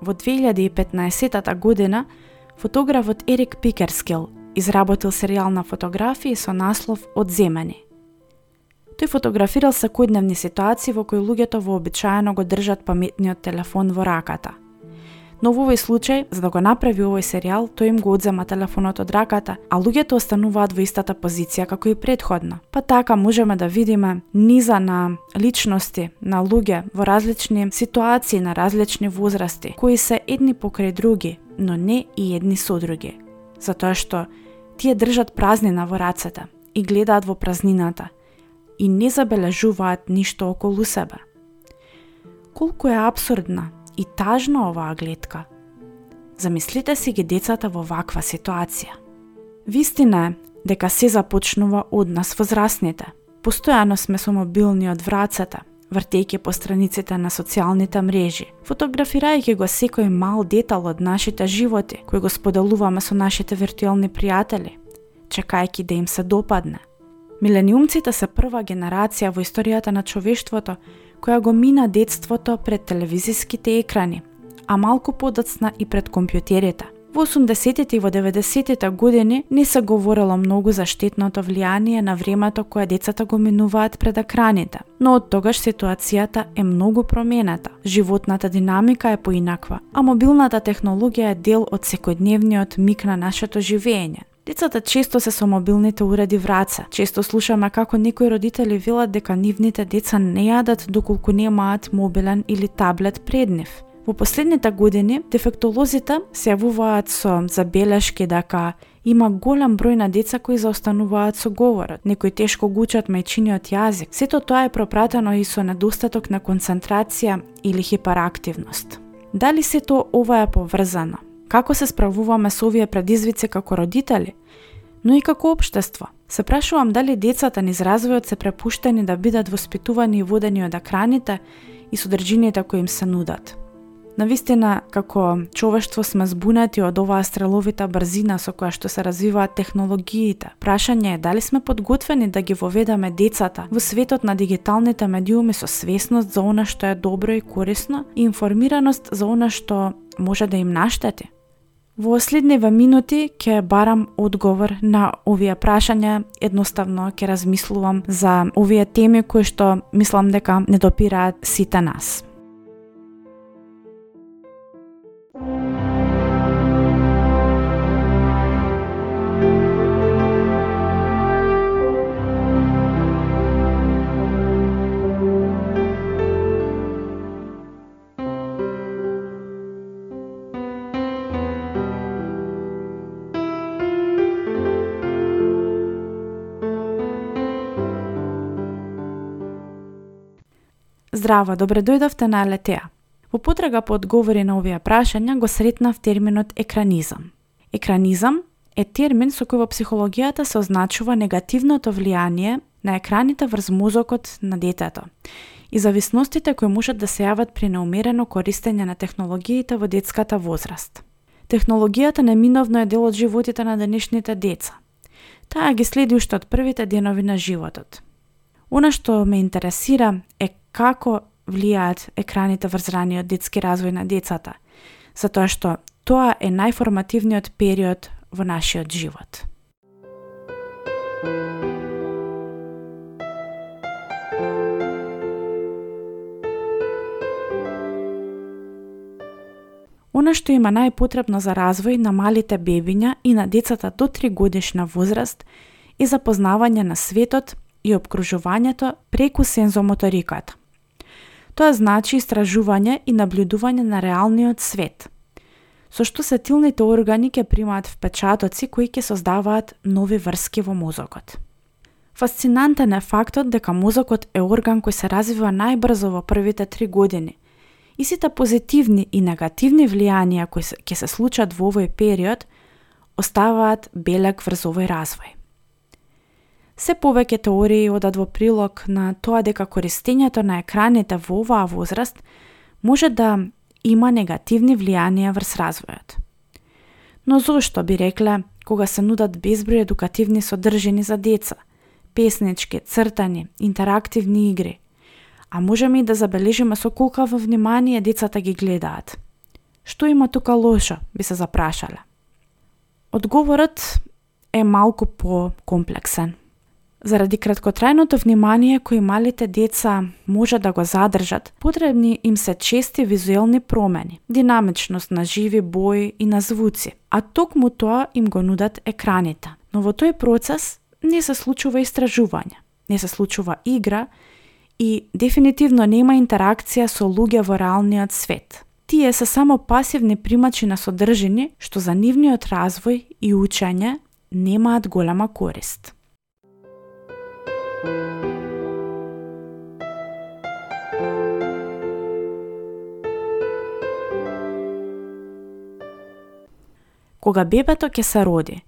Во 2015 година, фотографот Ерик Пикерскил изработил серијал на фотографии со наслов Одземени. Тој фотографирал секојдневни ситуации во кои луѓето вообичаено го држат паметниот телефон во раката – Но во овој случај, за да го направи овој серијал, тој им го одзема телефонот од раката, а луѓето остануваат во истата позиција како и предходно. Па така можеме да видиме низа на личности, на луѓе во различни ситуации на различни возрасти, кои се едни покрај други, но не и едни со други. Затоа што тие држат празнина во рацете и гледаат во празнината и не забележуваат ништо околу себе. Колку е абсурдна и тажна оваа гледка. Замислите си ги децата во ваква ситуација. Вистина е дека се започнува од нас возрастните. Постојано сме со мобилни од врацата, вртејќи по страниците на социјалните мрежи, фотографирајќи го секој мал детал од нашите животи, кој го споделуваме со нашите виртуелни пријатели, чекајќи да им се допадне. Милениумците се прва генерација во историјата на човештвото која го мина детството пред телевизиските екрани, а малку подоцна и пред компјутерите. Во 80-тите и во 90-тите години не се говорело многу за штетното влијание на времето кое децата го минуваат пред екраните, но од тогаш ситуацијата е многу променета. Животната динамика е поинаква, а мобилната технологија е дел од секојдневниот миг на нашето живење. Децата често се со мобилните уреди в. Често слушаме како некои родители велат дека нивните деца не јадат доколку немаат мобилен или таблет пред нив. Во последните години, дефектолозите се јавуваат со забелешки дека има голем број на деца кои заостануваат со говорот, некои тешко го учат мајчиниот јазик. Сето тоа е пропратено и со недостаток на концентрација или хиперактивност. Дали сето ова е поврзано? Како се справуваме со овие предизвици како родители, но и како општество? Се прашувам дали децата низ развојот се препуштени да бидат воспитувани и водени од екраните и содржините кои им се нудат. Навистина, како човештво сме збунати од оваа стреловита брзина со која што се развиваат технологиите. Прашање е дали сме подготвени да ги воведаме децата во светот на дигиталните медиуми со свесност за она што е добро и корисно и информираност за она што може да им наштети. Во следниве минути ќе барам одговор на овие прашања, едноставно ќе размислувам за овие теми кои што мислам дека не допираат сите нас. Здраво, добре дојдовте на Летеа. Во потрага по одговори на овие прашања го сретнав терминот екранизам. Екранизам е термин со кој во психологијата се означува негативното влијание на екраните врз мозокот на детето и зависностите кои можат да се јават при неумерено користење на технологиите во детската возраст. Технологијата неминовно е дел од животите на денешните деца. Таа ги следи уште од првите денови на животот. Она што ме интересира е како влијаат екраните врз раниот детски развој на децата, затоа што тоа е најформативниот период во нашиот живот. Она што има најпотребно за развој на малите бебиња и на децата до 3 годишна возраст е запознавање на светот и обкружувањето преку сензомоториката. Тоа значи истражување и наблюдување на реалниот свет, со што сетилните органи ќе примаат впечатоци кои ќе создаваат нови врски во мозокот. Фасцинантен е фактот дека мозокот е орган кој се развива најбрзо во првите три години и сите позитивни и негативни влијанија кои ќе се случат во овој период оставаат белег врз овој развој. Се повеќе теории одат во прилог на тоа дека користењето на екраните во оваа возраст може да има негативни влијанија врз развојот. Но зошто би рекле кога се нудат безброј едукативни содржини за деца, песнички, цртани, интерактивни игри, а можеме и да забележиме со колкаво внимание децата ги гледаат. Што има тука лошо, би се запрашале. Одговорот е малку по-комплексен. Заради краткотрајното внимание кои малите деца може да го задржат, потребни им се чести визуелни промени, динамичност на живи бои и на звуци, а токму тоа им го нудат екраните. Но во тој процес не се случува истражување, не се случува игра и дефинитивно нема интеракција со луѓе во реалниот свет. Тие се само пасивни примачи на содржини што за нивниот развој и учење немаат голема корист. Кога бебето ќе се роди,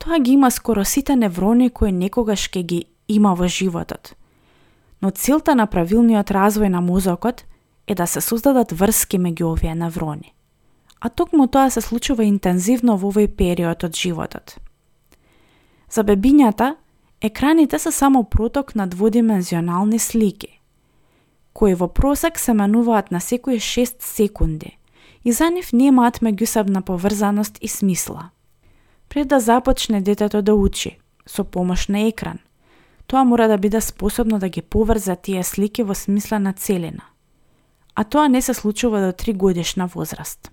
тоа ги има скоро сите неврони кои некогаш ќе ги има во животот. Но целта на правилниот развој на мозокот е да се создадат врски меѓу овие неврони. А токму тоа се случува интензивно во овој период од животот. За бебињата, екраните се само проток на дводимензионални слики, кои во просек се менуваат на секои 6 секунди и за нив немаат меѓусебна поврзаност и смисла. Пред да започне детето да учи, со помош на екран, тоа мора да биде способно да ги поврза тие слики во смислена целина. А тоа не се случува до 3 годишна возраст.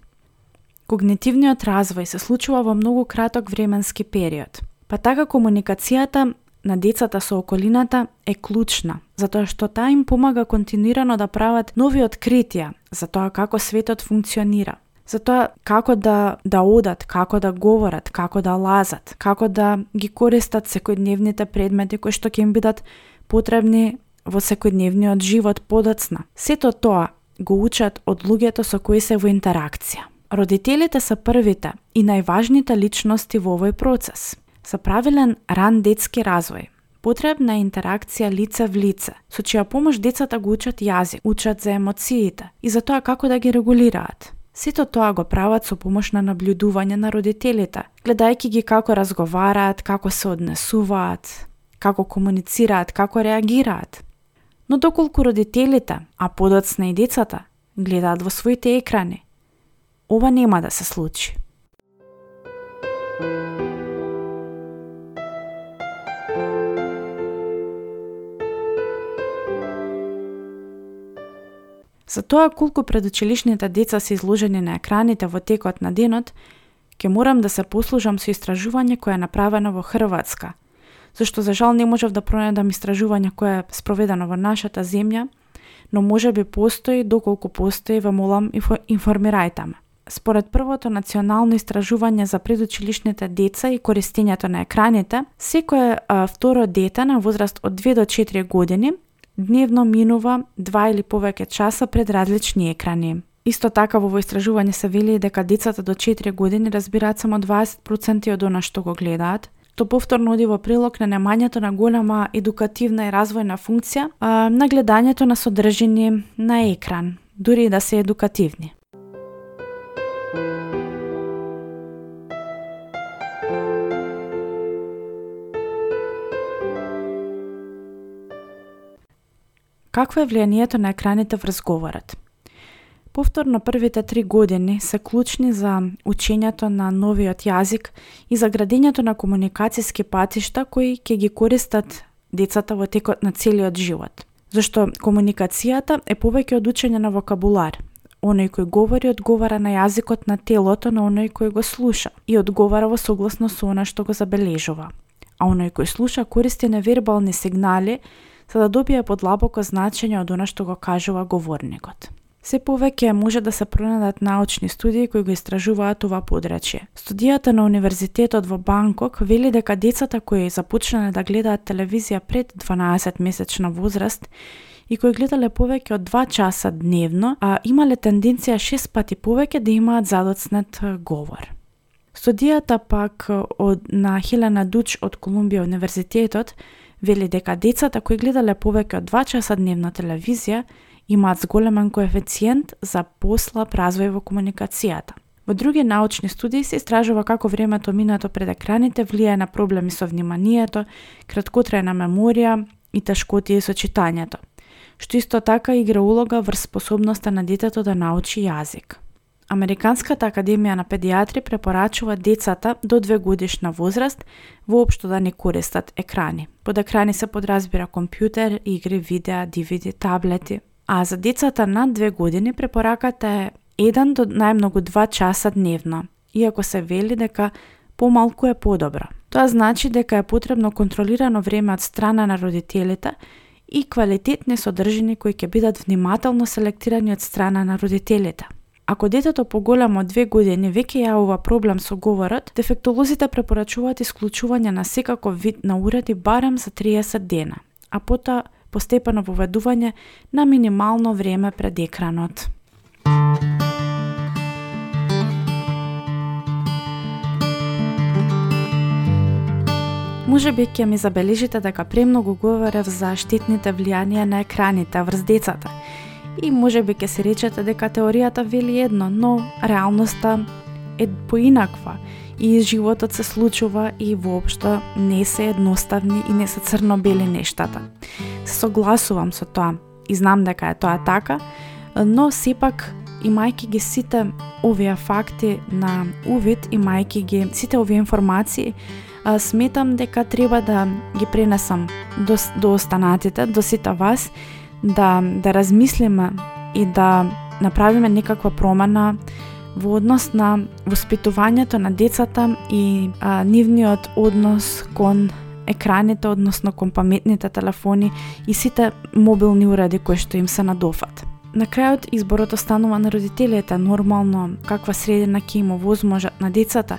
Когнитивниот развој се случува во многу краток временски период, па така комуникацијата на децата со околината е клучна, затоа што таа им помага континуирано да прават нови откритија за тоа како светот функционира, за тоа како да да одат, како да говорат, како да лазат, како да ги користат секојдневните предмети кои што ќе им бидат потребни во секојдневниот живот подоцна. Сето тоа го учат од луѓето со кои се во интеракција. Родителите се првите и најважните личности во овој процес. За правилен ран детски развој, потребна е интеракција лице в лице, со чија помош децата го учат јазик, учат за емоциите и за тоа како да ги регулираат. Сето тоа го прават со помош на наблюдување на родителите, гледајќи ги како разговараат, како се однесуваат, како комуницираат, како реагираат. Но доколку родителите, а подоцна и децата, гледаат во своите екрани, ова нема да се случи. За тоа колку предучилишните деца се изложени на екраните во текот на денот, ќе морам да се послужам со истражување кое е направено во Хрватска, зашто за жал не можев да пронајдам истражување кое е спроведено во нашата земја, но може би постои, доколку постои, ве молам информирајте ме. Според првото национално истражување за предучилишните деца и користењето на екраните, секое а, второ дете на возраст од 2 до 4 години дневно минува два или повеќе часа пред различни екрани. Исто така во истражување се вели дека децата до 4 години разбираат само 20% од она што го гледаат, што повторно оди во прилог на немањето на голема едукативна и развојна функција а, на гледањето на содржини на екран, дури и да се едукативни. Какво е влијанието на екраните врз говорот? Повторно првите три години се клучни за учењето на новиот јазик и за градењето на комуникацијски патишта кои ќе ги користат децата во текот на целиот живот. Зашто комуникацијата е повеќе од учење на вокабулар. Оној кој говори одговара на јазикот на телото на оној кој го слуша и одговара во согласно со она што го забележува. А оној кој слуша користи невербални сигнали за да добие подлабоко значење од она што го кажува говорникот. Се повеќе може да се пронајдат научни студии кои го истражуваат ова подрачје. Студијата на Универзитетот во Бангкок вели дека децата кои започнале да гледаат телевизија пред 12 месечна возраст и кои гледале повеќе од 2 часа дневно, а имале тенденција 6 пати повеќе да имаат задоцнет говор. Студијата пак од на Хелена Дуч од Колумбија универзитетот вели дека децата кои гледале повеќе од 2 часа дневна телевизија имаат зголемен коефициент за послаб развој во комуникацијата. Во други научни студии се истражува како времето минато пред екраните влијае на проблеми со вниманието, краткотрајна меморија и тешкотии со читањето, што исто така игра улога врз способноста на детето да научи јазик. Американската академија на педиатри препорачува децата до 2 годишна возраст воопшто да не користат екрани. Под екрани се подразбира компјутер, игри, видеа, DVD, таблети. А за децата над две години препораката е 1 до најмногу 2 часа дневно, иако се вели дека помалку е подобро. Тоа значи дека е потребно контролирано време од страна на родителите и квалитетни содржини кои ќе бидат внимателно селектирани од страна на родителите. Ако детето поголемо од две години веќе јавува проблем со говорот, дефектолозите препорачуваат исклучување на секаков вид на уреди барем за 30 дена, а потоа постепено воведување на минимално време пред екранот. Може би ќе ми забележите дека премногу говорев за штетните влијанија на екраните врз децата – И може би ќе се речете дека теоријата вели едно, но реалноста е поинаква и животот се случува и воопшто не се едноставни и не се црно-бели нештата. Се согласувам со тоа и знам дека е тоа така, но сепак имајќи ги сите овие факти на увид, имајќи ги сите овие информации, сметам дека треба да ги пренесам до, до останатите, до сите вас да, да размислиме и да направиме некаква промена во однос на воспитувањето на децата и а, нивниот однос кон екраните, односно кон паметните телефони и сите мобилни уреди кои што им се надофат. На крајот изборот останува на родителите, нормално каква средина ќе има возможат на децата,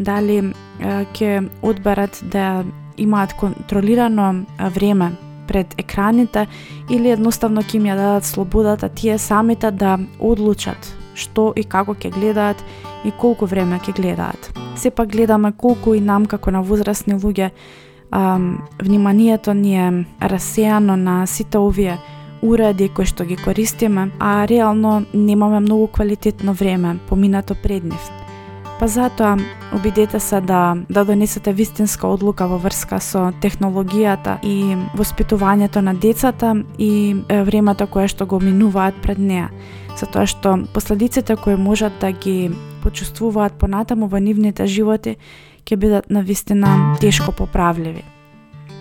дали ќе одберат да имаат контролирано време пред екраните или едноставно ќе им ја дадат слободата тие самите да одлучат што и како ќе гледаат и колку време ќе гледаат. Сепак гледаме колку и нам како на возрастни луѓе а, вниманието ни е расеано на сите овие уреди кои што ги користиме, а реално немаме многу квалитетно време поминато пред нив. Па затоа обидете се да да донесете вистинска одлука во врска со технологијата и воспитувањето на децата и времето кое што го минуваат пред неа. Затоа што последиците кои можат да ги почувствуваат понатаму во нивните животи ќе бидат на вистина тешко поправливи.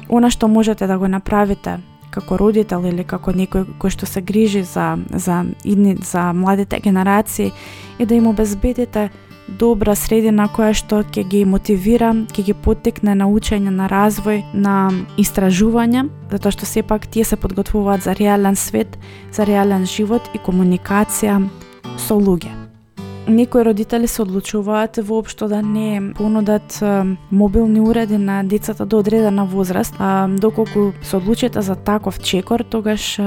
Она што можете да го направите како родител или како некој кој што се грижи за за идни за младите генерации е да им обезбедите добра средина која што ќе ги мотивира, ќе ги потекне на учење, на развој, на истражување, затоа што сепак тие се подготвуваат за реален свет, за реален живот и комуникација со луѓе некои родители се одлучуваат воопшто да не понудат мобилни уреди на децата до одредена возраст, а доколку се одлучите за таков чекор, тогаш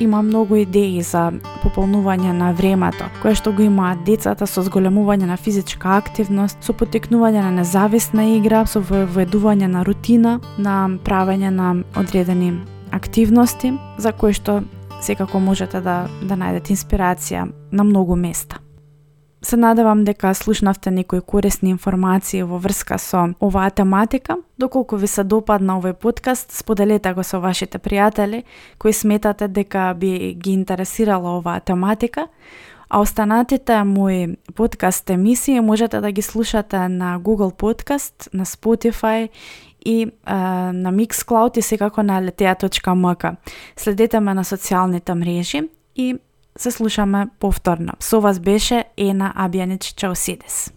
има многу идеи за пополнување на времето, кое што го имаат децата со зголемување на физичка активност, со потекнување на независна игра, со введување на рутина, на правење на одредени активности за кои што секако можете да да најдете инспирација на многу места. Се надевам дека слушнавте некои корисни информации во врска со оваа тематика. Доколку ви се допадна овој подкаст, споделете го со вашите пријатели кои сметате дека би ги интересирала оваа тематика. А останатите мои подкаст емисии можете да ги слушате на Google Podcast, на Spotify и е, на Mixcloud и секако на letea.mk. Следете ме на социјалните мрежи и се слушаме повторно. Со вас беше Ена Абјанич Чаусидес.